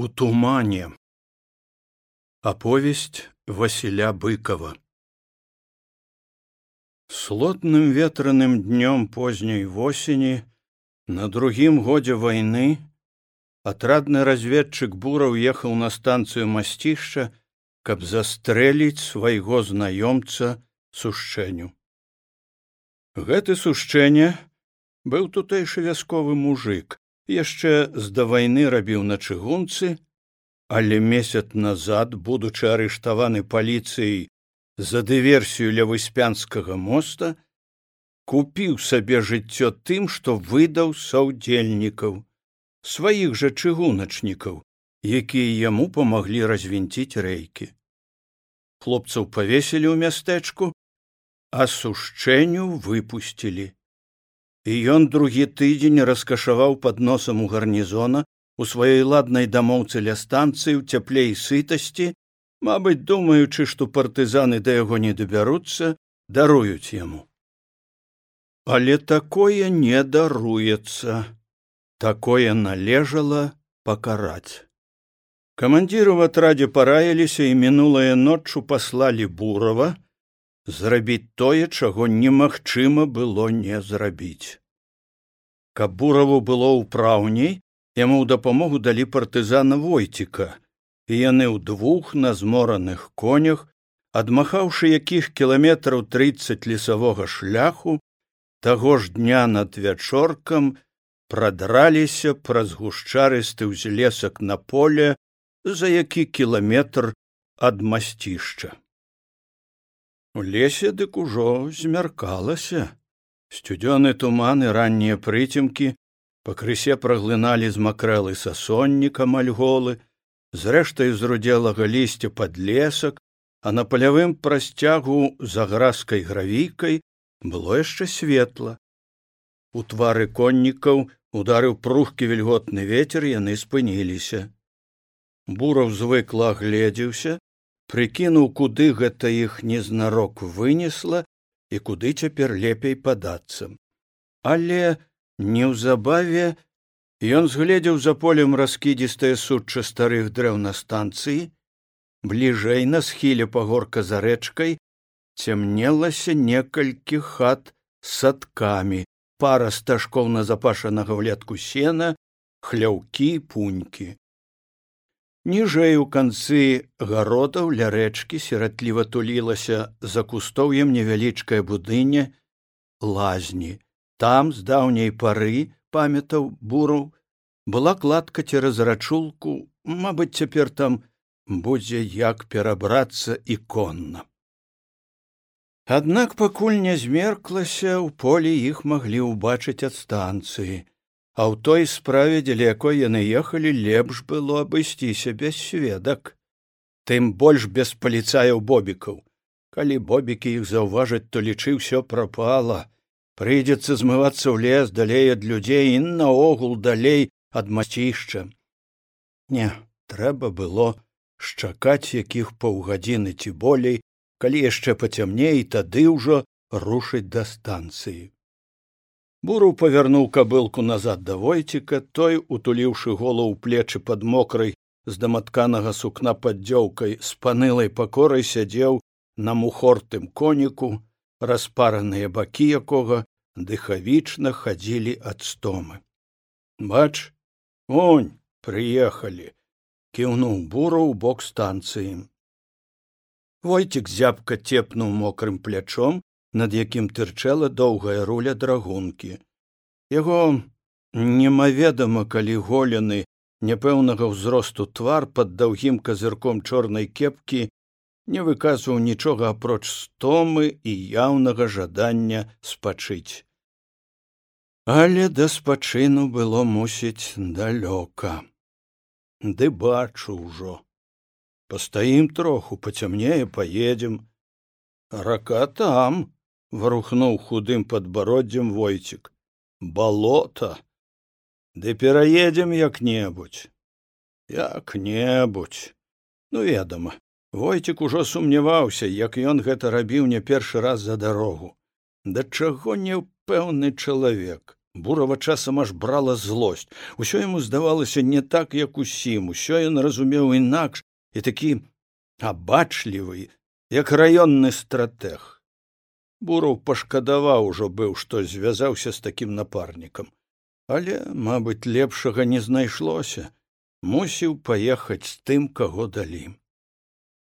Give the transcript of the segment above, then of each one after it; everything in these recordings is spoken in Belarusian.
У тумане. Аповесть Васіля быкова. Слотным ветраным днём позняй восені на другім годзе вайны атрадны разведчык бура ўехаў на станцыю масцішча, каб застрэліць свайго знаёмца сушчэню. Гэты сушчэнне быў тутэйшы вясковы мужик, яшчэ з да вайны рабіў на чыгунцы, але месяц назад, будучы арыштаваны паліцыяй за дыверсію ля выспянскага моста, купіў сабе жыццё тым, што выдаў саўдзельнікаў, сваіх жа чыгуначнікаў, якія яму памаглі развінціць рэйкі. Хлопцаў павесілі ў мястэчку, а сушчэнню выпусцілі і ён другі тыдзень раскашаваў пад носам у гарнізона у сваёй ладнай дамоўцы ля станцыі ў цяплей сытасці мабыць думаючы што партызаны да яго не дабяруцца даруюць яму. Але такое не даруецца. Такое належала пакараць. Камандзіру в атрадзе параіліся і мінулая ноччу паслалі бурава зрабіць тое, чаго немагчыма было не зрабіць. Каб бураву было ўпраўней, яму ў дапамогу далі партызана войціка, і яны ў двух на змораных конях, адмахаўшы якіх кіламетраў трыццаць лесавога шляху, таго ж дня над вячоркам прадраліся праз гушчарысты ўзлесак на поле, за які кіламетр ад масцішча. У лесе дык ужо змяркалася. Сцюдзёны туман і раннія прыцемкі пакрысе праглыналі з макрэлы сасонніка мальголы, зрэштай зрудзелага лісця пад лесак, а на палявым прасцягу за гразкай гравійкай было яшчэ светла. У твары коннікаў ударыў прухкі вільготны вецер яны спыніліся. Бураў звыкла гледзеўся, прыкінуў куды гэта іх незнарок вынесла і куды цяпер лепей падацца. Але неўзабаве ён згледзеў за полем раскідзістае сучча старых дрэў на станцыі бліжэй на схіле пагорка за рэчкай цямнелася некалькі хат садкамі пара стажкоў назапашанага влетку сена хляўкі пунькі ніжэй у канцы гародаў ля рэчкі сіратліва тулілася за кустоўем невялічкае будыня лазні. Там з даўняй пары памятаў буру была кладка цераз рачулку мабыць цяпер там будзе як перабрацца і конна. Аднак пакуль не змерклася ў полі іх маглі ўбачыць ад станцыі а ў той справе дзеля якой яны ехалі лепш было абысціся без сведак. Тым больш без паліцаяў бобікаў. Калі бобікі іх заўважаць то лічы ўсё прапала. Прыйдзецца змывацца ў лес далей ад людзей і наогул далей ад мацішча не трэба было шчакаць якіх паўгадзіны ці болей калі яшчэ пацямней тады ўжо рушыць да станцыі буру павярнуў кабылку назад да войціка той утуліўшы голову плечы пад мокрай з даматканага сукна паддзёўкай з панылай пакорай сядзеў на мухортым коніку распараныя бакі якога дыхавічна хадзілі ад стомы. Бач онь прыехалі кіўнуў буру ў бок станцыі. Войцік зябка цепнуў мокрым плячом над якім тырчэла доўгая руля драгункі. Яго немаведама калі голены няпэўнага ўзросту твар пад даўгім казырком чорнай кепкі не выказваў нічога апроч стомы і яўнага жадання спачыць. Але да спачыну было мусіць далёка. Ды бачу ўжо. Пастаім троху пацямнее паедзем. Рака там варухнуў худым падбароддзям войцік. Балота? Ды пераедзем як небудзь як небудзь ну ведама войцік ужо сумняваўся як ён гэта рабіў не першы раз за дарогу. Да чаго неўпэўны чалавек? Бурава часам аж брала злосць. Усё яму здавалася не так як усім. Усё ён разумеў інакш і такі абачлівы як раённы стратэг бураў пашкадаваў ужо быў што звязаўся з такім напарнікам. Але мабыць лепшага не знайшлося. Мусіў паехаць з тым каго далі.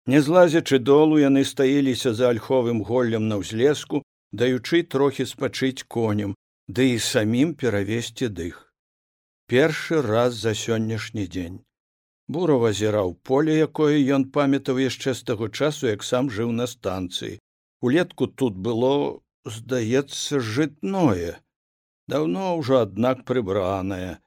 Не злазячы долу яны стаіліся за альховым голлем на ўзлеску даючы трохі спачыць коням ды і самім перавесці дых. Першы раз за сённяшні дзень. Буров азіраў поле якое ён памятаў яшчэ з таго часу як сам жыў на станцыі улетку тут было здаецца жытное даўно ўжо аднак прыбранае.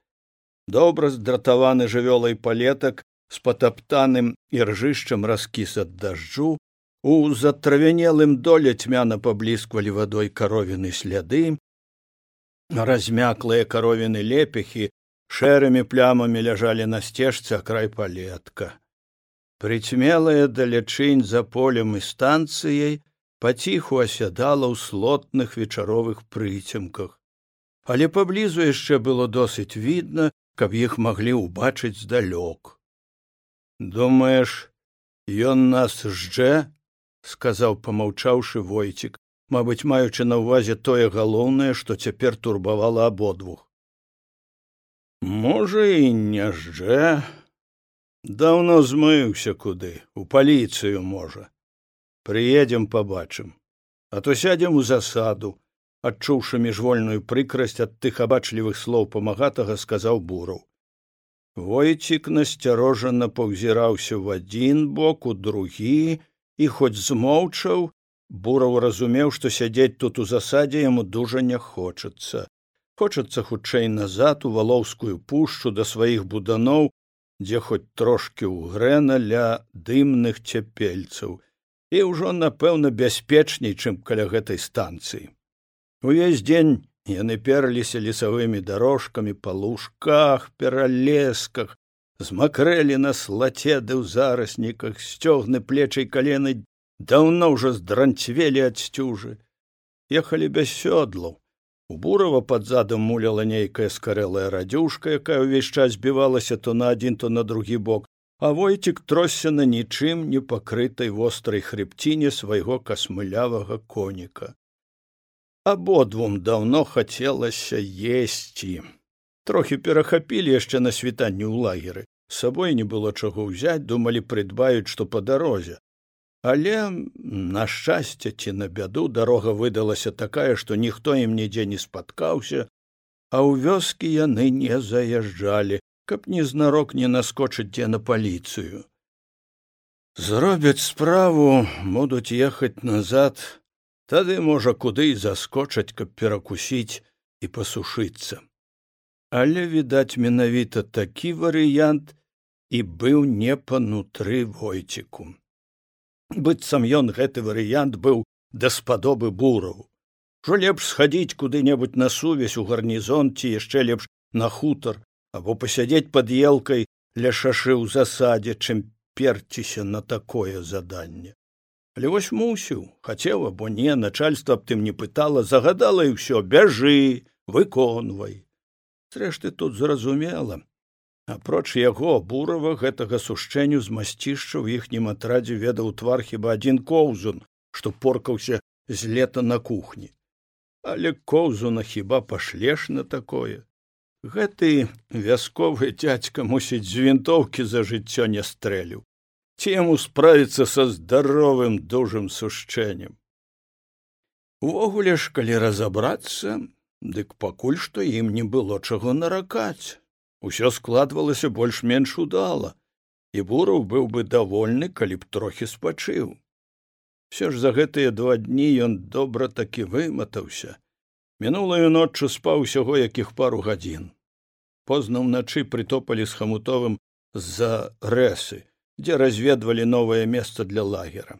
Добра здратаваны жывёлай палетак з патаптаным іржышчам раскіс ад дажджу у затравянелым доле цьмяна паблісквалі вадой каровіны сляды размяклыя каровіны лепехі шэрымі плямамі ляжалі на сцежцы край палетка. Прыцьмелая далечынь за полем і станцыяй паціху асядала ў слотных вечаровых прыцемках. Але паблізу яшчэ было досыць відна каб іх маглі ўбачыць здалёк. Думаеш ён нас ждзе сказаў помаўчаўшы войцік мабыць маючы на ўвазе тое галоўнае што цяпер турбавала абодвух. Можа і не ждзе даўно змыўся куды у паліцыю можа прыедзем пабачым. А то сядзем у засаду адчуўшы міжвольную прыкрасць ад тых абачлівых слоў памагатага сказаў бураў. Войцік насцярожана паўзіраўся ў адзін бок у другі і хоць змоўчаў бураў разумеў што сядзець тут у засадзе яму дужа не хочацца. Хочацца хутчэй назад у валоўскую пушчу да сваіх буданоў дзе хоць трошкі ўгрэна ля дымных цяпельцаў і ўжо напэўна бяспечней чым каля гэтай станцыі. Увесь дзень яны перліся лесавымі дарожкамі па лужках пералесках змакрэлі на слацеды ў зарасніках сцёгны плечай калены даўно ўжо здранцвелі ад сцюжы. Ехалі без сёдлаў. У бурава пад задам муляла нейкая скарэлая радзюшка якая ўвесь час збівалася то на адзін то на другі бок а войцік тросся на нічым не пакрытай вострай хрыбціне свайго касмылявага коніка. Абодвум даўно хацелася есці. Трохі перахапілі яшчэ на світанні ў лагеры. З сабой не было чаго ўзяць думалі прыдбаюць што па дарозе. Але на шчасце ці на бяду дарога выдалася такая што ніхто ім нідзе не спаткаўся а ў вёскі яны не заязджалі каб незнарок не наскочыць дзе на паліцыю. Зробяць справу будуць ехаць назад тады можа куды і заскочаць каб перакусіць і пасушыцца. Але відаць менавіта такі варыянт і быў не панутры войціку. Быццам ён гэты варыянт быў даспадобы бураў. Жо лепш схадзіць куды небудзь на сувязь у гарнізон ці яшчэ лепш на хутар або пасядзець пад елкай ля шашы ў засадзе чым перціся на такое заданне. Але вось мусіў хацеў або не начальство аб тым не пытала загадала і ўсё бяжы выконвай. Зрэшты тут зразумела. Апроч яго бурава гэтага сушчэнню з масцішча ў іхнім атрадзе ведаў твар хіба адзін коўзун што поркаўся з лета на кухні. Але коўзуна хіба пашлеш на такое гэты вясковы дзядзька мусіць з вінтоўкі за жыццё не стрэліў. Ці яму справіцца са здаровым дужым сушчэннем? Увогуле ж калі разабрацца дык пакуль што ім не было чаго наракаць. Усё складвалася больш менш удала і бураў быў бы давольны калі б трохі спачыў. Все ж за гэтыя два дні ён добра такі выматаўся мінулаю ноччу спаў усяго якіх пару гадзін. Позна ўначы прытопалі з хамутовым з за рэсы дзе разведвалі новае месца для лагера.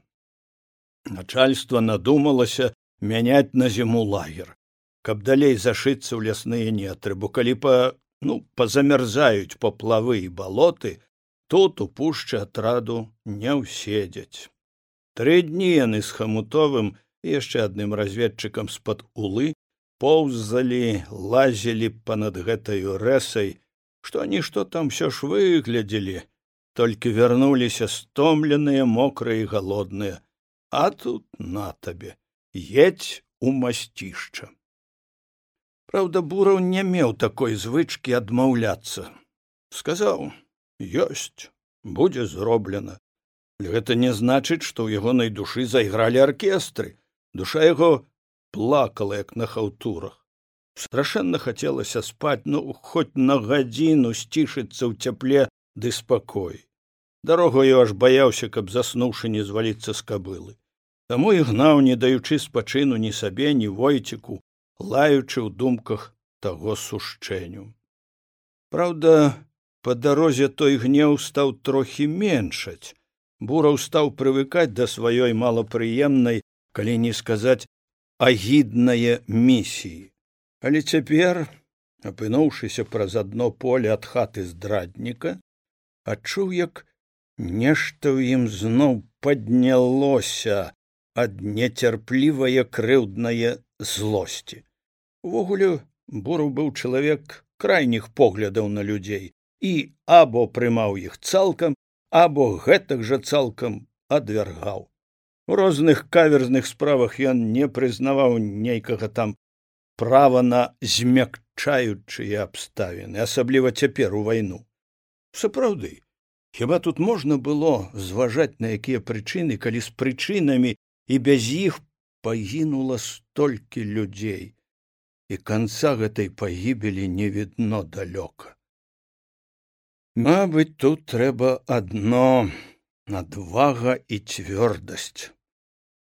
Начальство надумалася мяняць на зіму лагер каб далей зашыцца ў лясныя нетры бо калі па ну пазамярзаюць паплавы і балоты тут у пушчы атраду не ўседзяць. Тры дні яны з хамутовым і яшчэ адным разведчыкам з пад улы поўзалі лазілі па-над гэтаю рэсай што нішто там все ж выглядзелі толькі вярнуліся стомленыя мокрыя і галодныя. А тут на табе едзь у масцішча. Праўда бураў не меў такой звычкі адмаўляцца. Сказаў ёсць будзе зроблена гэта не значыць што ў ягонай душы зайгралі аркестры. Душа яго плакала як на хаўтурах страшэнна хацелася спаць ну хоць на гадзіну сцішыцца ў цяпле ды спакой. Дарогу я аж баяўся каб заснуўшы не зваліцца з кабылы. Таму і гнаў не даючы спачыну ні сабе ні войціку лаючы ў думках таго сушчэню праўда па дарозе той гнеў стаў трохі меншаць. Бураў стаў прывыкаць да сваёй малапрыемнай калі не сказаць агіднае місіі. Але цяпер апынуўшыся праз адно поле ад хаты здрадніка адчуў як нешта ў ім зноў паднялося ад нецярплівае крыўднае злосці. Увогуле буру быў чалавек крайніх поглядаў на людзей і або прымаў іх цалкам або гэтак жа цалкам адвяргаў у розных каверзных справах ён не прызнаваў нейкага там права на змякчаючыя абставіны асабліва цяпер у вайну. Сапраўды хіба тут можна было зважаць на якія прычыны калі з прычынамі і без іх пагінула столькі людзей і канца гэтай пагібелі не відно далёка? Мабыць тут трэба адно надвага і цвёрдасць.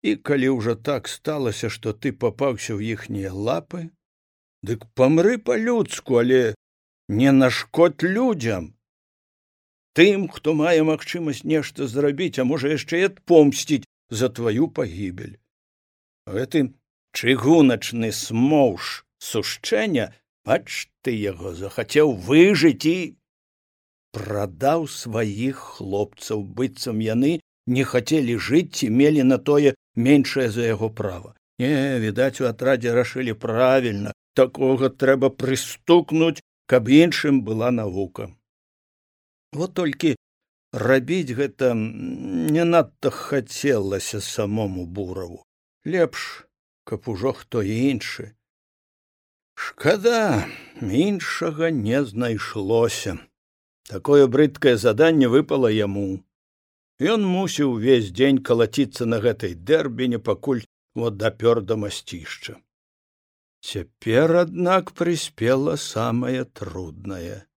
І калі ўжо так сталася што ты папаўся ў іхнія лапы дык памры па людску але не нашкод людзям. Тым хто мае магчымасць нешта зрабіць а можа яшчэ і адпомсціць за тваю пагібель. Гэты чыгуначны смоўш сушчэння бач ты яго захацеў выжыць і прадаў сваіх хлопцаў. Быццам яны не хацелі жыць ці мелі на тое меншае за яго права. Не відаць у атрадзе рашылі правільна. Такога трэба прыстукнуць каб іншым была навука. Вот толькі рабіць гэта не надта хацелася самому бураву. Лепш каб ужо хто іншы. Шкада іншага не знайшлося такое брыдкае заданне выпало яму. Ён мусіў увесь дзень калаціцца на гэтай дэрбіне пакуль вот дапёр да масцішча. Цяпер аднак прыспела самае труднае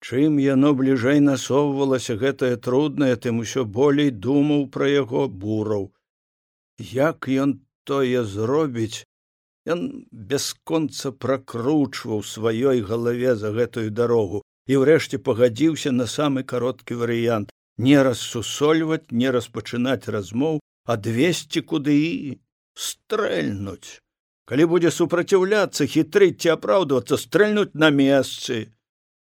чым яно бліжэй насоўвалася гэтае труднае тым усё болей думаў пра яго бураў. Як ён тое зробіць ён бясконца пракручваў сваёй галаве за гэтую дарогу і ўрэшце пагадзіўся на самы кароткі варыянт не рассусольваць не распачынаць размоў адвесці куды і стрэльнуць. Калі будзе супраціўляцца хітрыць ці апраўдвацца стрэльнуць на месцы.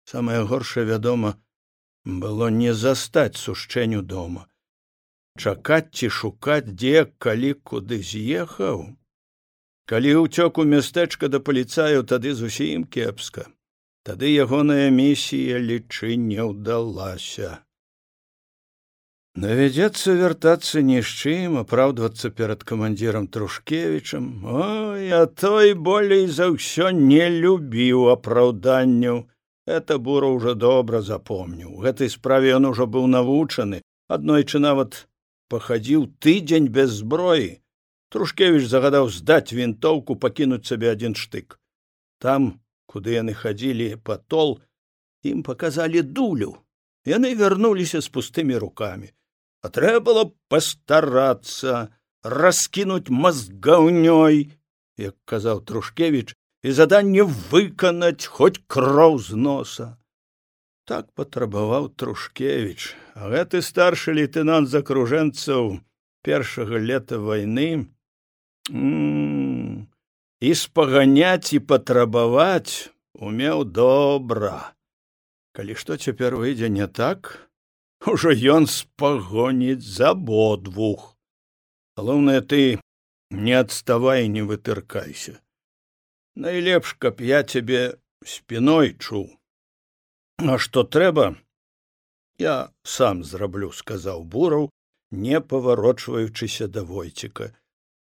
Самае горшае вядома было не застаць сушчэнню дома. Чакаць ці шукаць дзе калі куды з'ехаў. Калі ўцёк у мястэчка да паліцаю тады зусім кепска тады ягоная місія лічы не ўдалася. Давядзецца вяртацца ні з чым апраўдвацца перад камандзірам трушкевічам. Ой а той болей за ўсё не любіў апраўданню это бура ўжо добра запомніў. Гэтай справе ён ужо быў навучаны. Аднойчы нават пахадзіў тыдзень без зброі. Трушкевіч загадаў здаць вінтоўку пакінуць сабе адзін штык. Там куды яны хадзілі патол ім паказалі дулю яны вярнуліся з пустымі рукамі а трэба было пастарацца раскінуць мазгаўнёй як казаў трушкевич і заданне выканаць хоць кроў з носа. Так патрабаваў трушкевич. А гэты старшы лейтенант з акружэнцаў першага лета вайны і спаганяць і патрабаваць умеў добра калі што цяпер выйдзе не так ужо ён спагоніць за абодвух галоўнае ты не адставай не вытыркайся. Найлепш каб я цябе спіной чуў а што трэба я сам зраблю сказаў бураў не паварочваючыся да войціка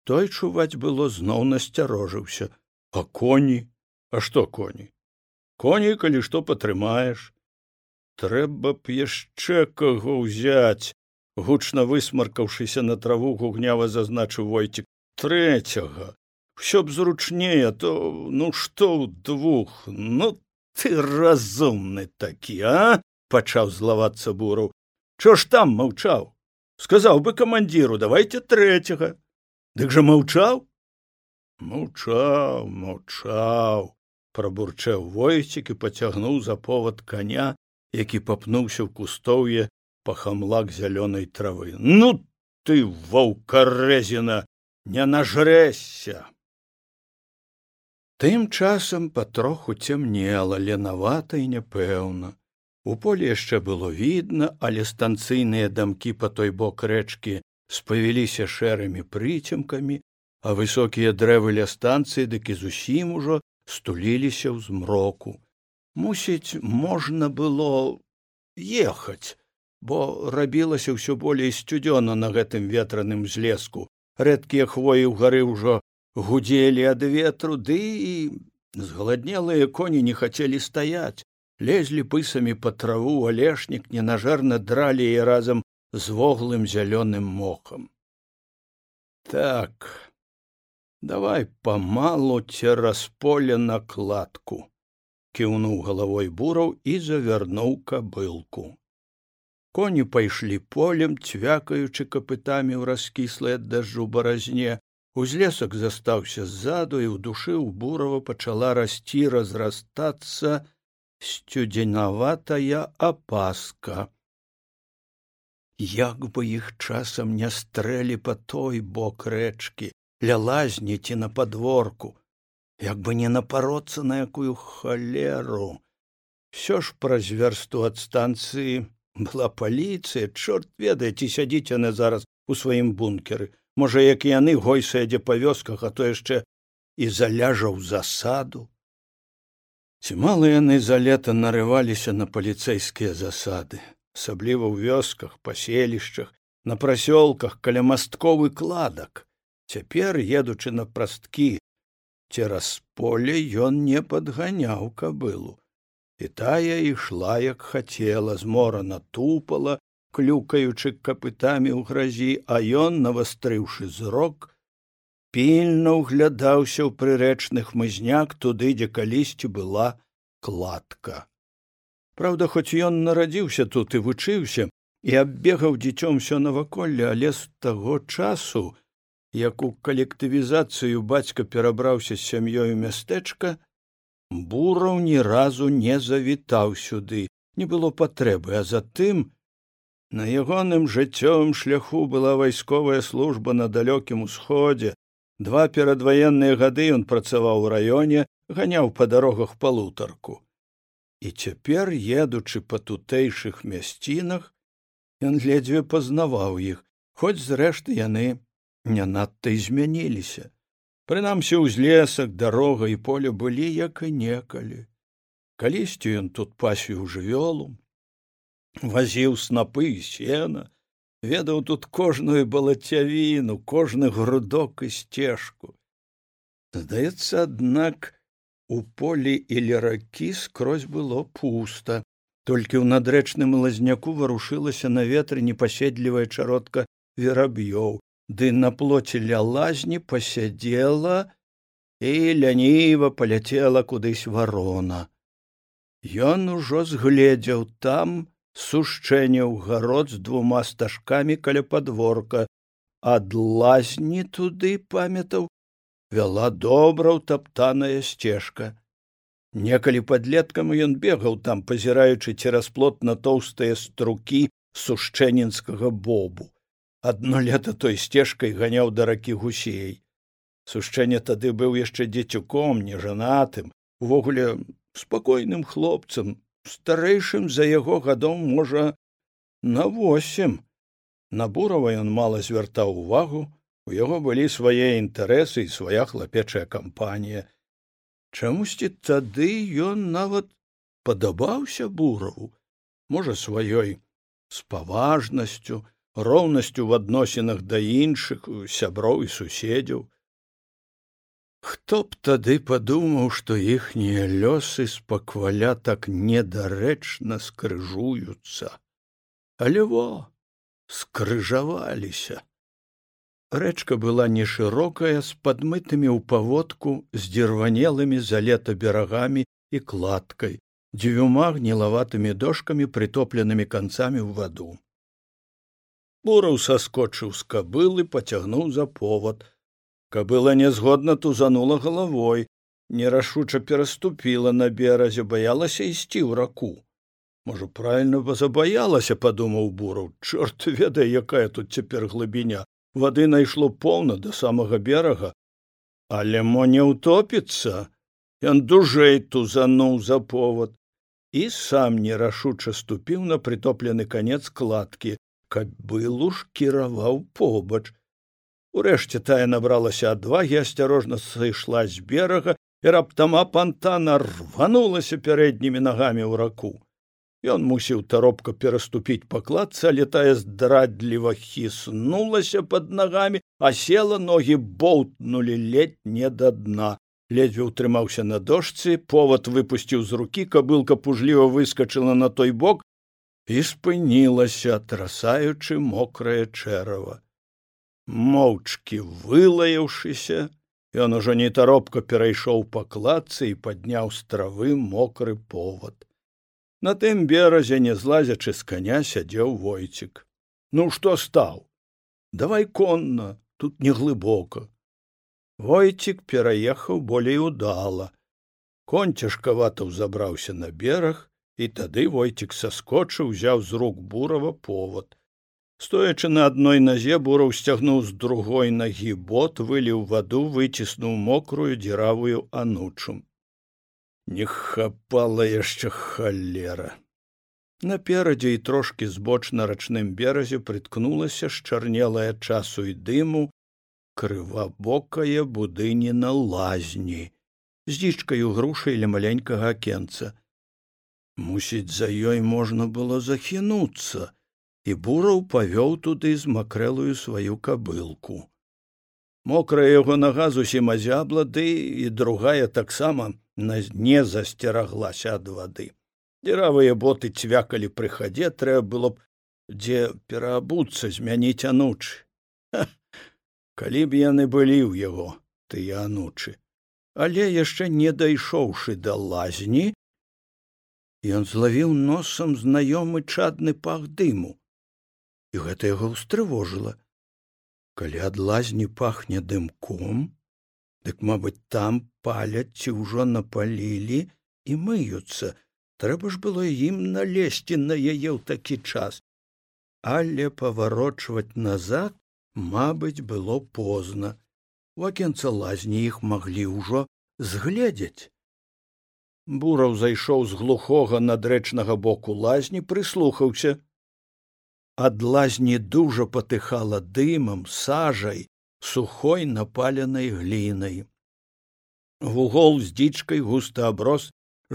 той чуваць было зноў насцярожыўся. А коні? А што коні? Коні калі што патрымаеш. Трэба б яшчэ каго ўзяць! Гучна высмаркаўшыся на траву гугнява зазначыў войцік. Трэцяга! Ўсё б зручнее то ну што ў двух? Ну ты разумны такі а пачаў злавацца буру чо ж там маўчаў? Сказаў бы камандзіру давайте трэцяга дык жа маўчаў? Маўчаў маўчаў прабурчэў войцік і пацягнуў за повод коня які папнуўся ў кустоўе па хамлак зялёнай травы. Ну ты ваўкарэзіна не нажрэся тым часам патроху цямнела ленавата і няпэўна. У поле яшчэ было відно але станцыйныя дамкі по той бок рэчкі спавіліся шэрымі прыцемкамі а высокія дрэвы ля станцыі дык і зусім ужо стуліліся ў змроку. Мусіць можна было ехаць бо рабілася ўсё болей сцюдзёна на гэтым ветраным злеску. Рэдкія хвоі ў гары ўжо гудзелі ад ветру ды і згаладнелыя коні не хацелі стаяць. Лезлі пысамі па траву алешнік ненажэрна дралі і разам з воглым зялёным мохам. Так давай памалу цераз поле накладку кіўнуў галавой бураў і завярнуў кабылку. Коні пайшлі полем цвякаючы капытамі ў раскіслай ад дажджу баразне. Узлесак застаўся ззаду і ў душы ў бурава пачала расці разрастацца сцюдзенаватая апаска як бы іх часам не стрэлі па той бок рэчкі ля лазні ці на падворку як бы не напароцца на якую халеру. Все ж праз вярсту ад станцыі была паліцыя чорт ведае ці сядзіць яны зараз у сваім бункеры. Можа як і яны гойсае дзе па вёсках а то яшчэ і заляжа ў засаду. Ці мала яны за лета нарываліся на паліцэйскія засады асабліва ў вёсках паселішчах на прасёлках каля мастковы кладак. Цяпер едучы на прасткі цераз поле ён не падганяў кабылу. І тая ішла як хацела зморана тупала клюкаючы капытамі ў гразі а ён навастрыўшы зрок пільна ўглядаўся ў прырэчных мызняк туды дзе калісьці была кладка праўда хоць ён нарадзіўся тут і вучыўся і аббегаў дзіцём усё наваколле але з таго часу як у калектывізацыю бацька перабраўся з сям'ёю мястэчка бураў ні разу не завітаў сюды не было патрэбы а затым На ягоным жыццёвым шляху была вайсковая служба на далёкім усходзе. Два перадваенныя гады ён працаваў у раёне, ганяў па дарогах палутарку. І цяпер, едучы па тутэйшых мясцінах, ён ледзьве пазнаваў іх, хоць зрэшты яны не надта і змяніліся. Прынамсі ўзлесак, дарога і поле былі як і некалі. Калісьці ён тут пасвіў жывёлу, вазіў снапы і сена ведаў тут кожную балацявіну кожны грудок і сцежку здаецца аднак у полі или ракі скрозь было пуста толькі ў надрэчным лазняку варушылася на ветры непаседлівая чародка вераб'ёў. Ды на плоце ля лазні пасядзела і ляніва паляцела кудысь варона. Ён ужо згледзеў там сушчэнняў гарод з двума стажкамі каля падворка. Ад лазні туды памятаў вяла добра ўтаптаная сцежка. Некалі падлеткам ён бегаў там пазіраючы цераз плот на тоўстыя струкі сушчэнінскага бобу. Адно лета той сцежкай ганяў да ракі гусей. Сушчэнне тады быў яшчэ дзецюком нежанатым увогуле спакойным хлопцам старэйшым за яго гадоў можа на восем. На бурава ён мала звяртаў увагу у яго былі свае інтарэсы і свая хлапечая кампанія Чамусьці тады ён нават падабаўся бураву, можа сваёй спаважнасцю, роўнасцю в адносінах да іншых сяброў і суседзяў. Хто б тады падумаў, што іхнія лёсы спакваля так недарэчна скрыжуюцца, але во скрыжаваліся. Рэчка была нешырокая з падмытымі ў паводку з дзірванелымі за лета берагамі і кладкай, дзвюма гнілаватымі дошкамі прытопленымі канцамі ў ваду. Бураў саскочыў з кабылы, пацягнуў за повод. Кабыла нязгодна тузанула галавой, нерашуча пераступіла на беразе, баялася ісці ў раку. Можа, правильно бы забаялася, падумаў бураў, чорт ведае, якая тут цяпер глыбіня. Вады найшло поўна да самага берага, але мо не ўтопіцца. Ён дужэй тузануў за повод і сам нерашуча ступіў на прытоплены канец кладкі, кабылу ж кіраваў побач. Урэшце тая набралася адвагі асцярожна сышла з берага і раптама пантана рванулася пярэднімі нагамі ў раку. Ён мусіў таропка пераступіць пакладца, але тая здрадліва хіснулася под нагамі, а села ногі боўтнулі ледь не да дна. Ледзьве ўтрымаўся на дошцы, повод выпусціў з рукі, кабылка пужліва выскачыла на той бок і спынілася трасаючы мокрае чэрава моўчкі вылаяўшыся ён ужо не таропка перайшоў пакладцы і падняў з травы мокры повод на тым беразе не злазячы з каня сядзеў войцік. Ну што стаў? Давай конна тут не глыбока войцік пераехаў болей удала. Конь цяжкавата ўзабраўся на бераг і тады войцік саскочыў узяў з рук бурава повод стоячы на адной назе бураў сцягнуў з другой нагі бот выліў ваду выціснуў мокрую дзіравую анучу не хапала яшчэ халера. Наперадзе і трошки збоч на рачным беразе прыткнулася шчарнелая часу і дыму крывабокая будыніна лазні з дзічкаю грушай ля маленькага акенца. Мусіць за ёй можна было захінуцца і бураў павёў туды з макрэлую сваю кабылку. Мокрая яго нага зусім азябла ды і другая таксама на не засцераглася ад вады дзіравыя боты цвякалі пры хадзе трэба было б дзе пераабуцца змяніць анучы калі б яны былі ў яго тыя анучы. Але яшчэ не дайшоўшы да лазні ён злавіў носам знаёмы чадны пах дыму. І гэта яго ўстрывожыла. Калі ад лазні пахне дымком дык мабыць там паляць ці ўжо напалілі і мыюцца. Трэба ж было ім налезці на яе ў такі час. Але паварочваць назад мабыць было позна. У акенца лазні іх маглі ўжо згледзець. Бураў зайшоў з глухога надрэчнага боку лазні прыслухаўся. Ад лазні дужа патыхала дымам сажай сухой напаленай глінай вугол з дзічкай густа аброс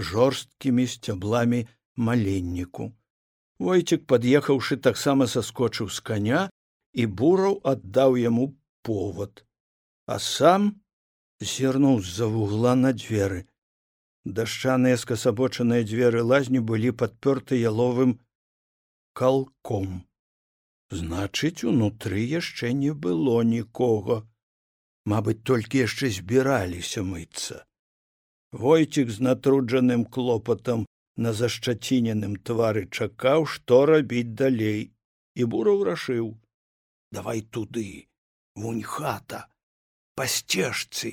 жорсткімі сцябламі маленніку войцік пад'ехаўшы таксама саскочыў з каня і бураў аддаў яму повод а сам зірнуў з за вугла на дзверы дашчаныя скасабочаныя дзверы лазні былі падпёрты яловым калком значыць унутры яшчэ не было нікога. Мабыць толькі яшчэ збіраліся мыцца. Войцік з натруджаным клопатам на зашчаціненым твары чакаў што рабіць далей і бураў рашыў. Давай туды вунь хата па сцежцы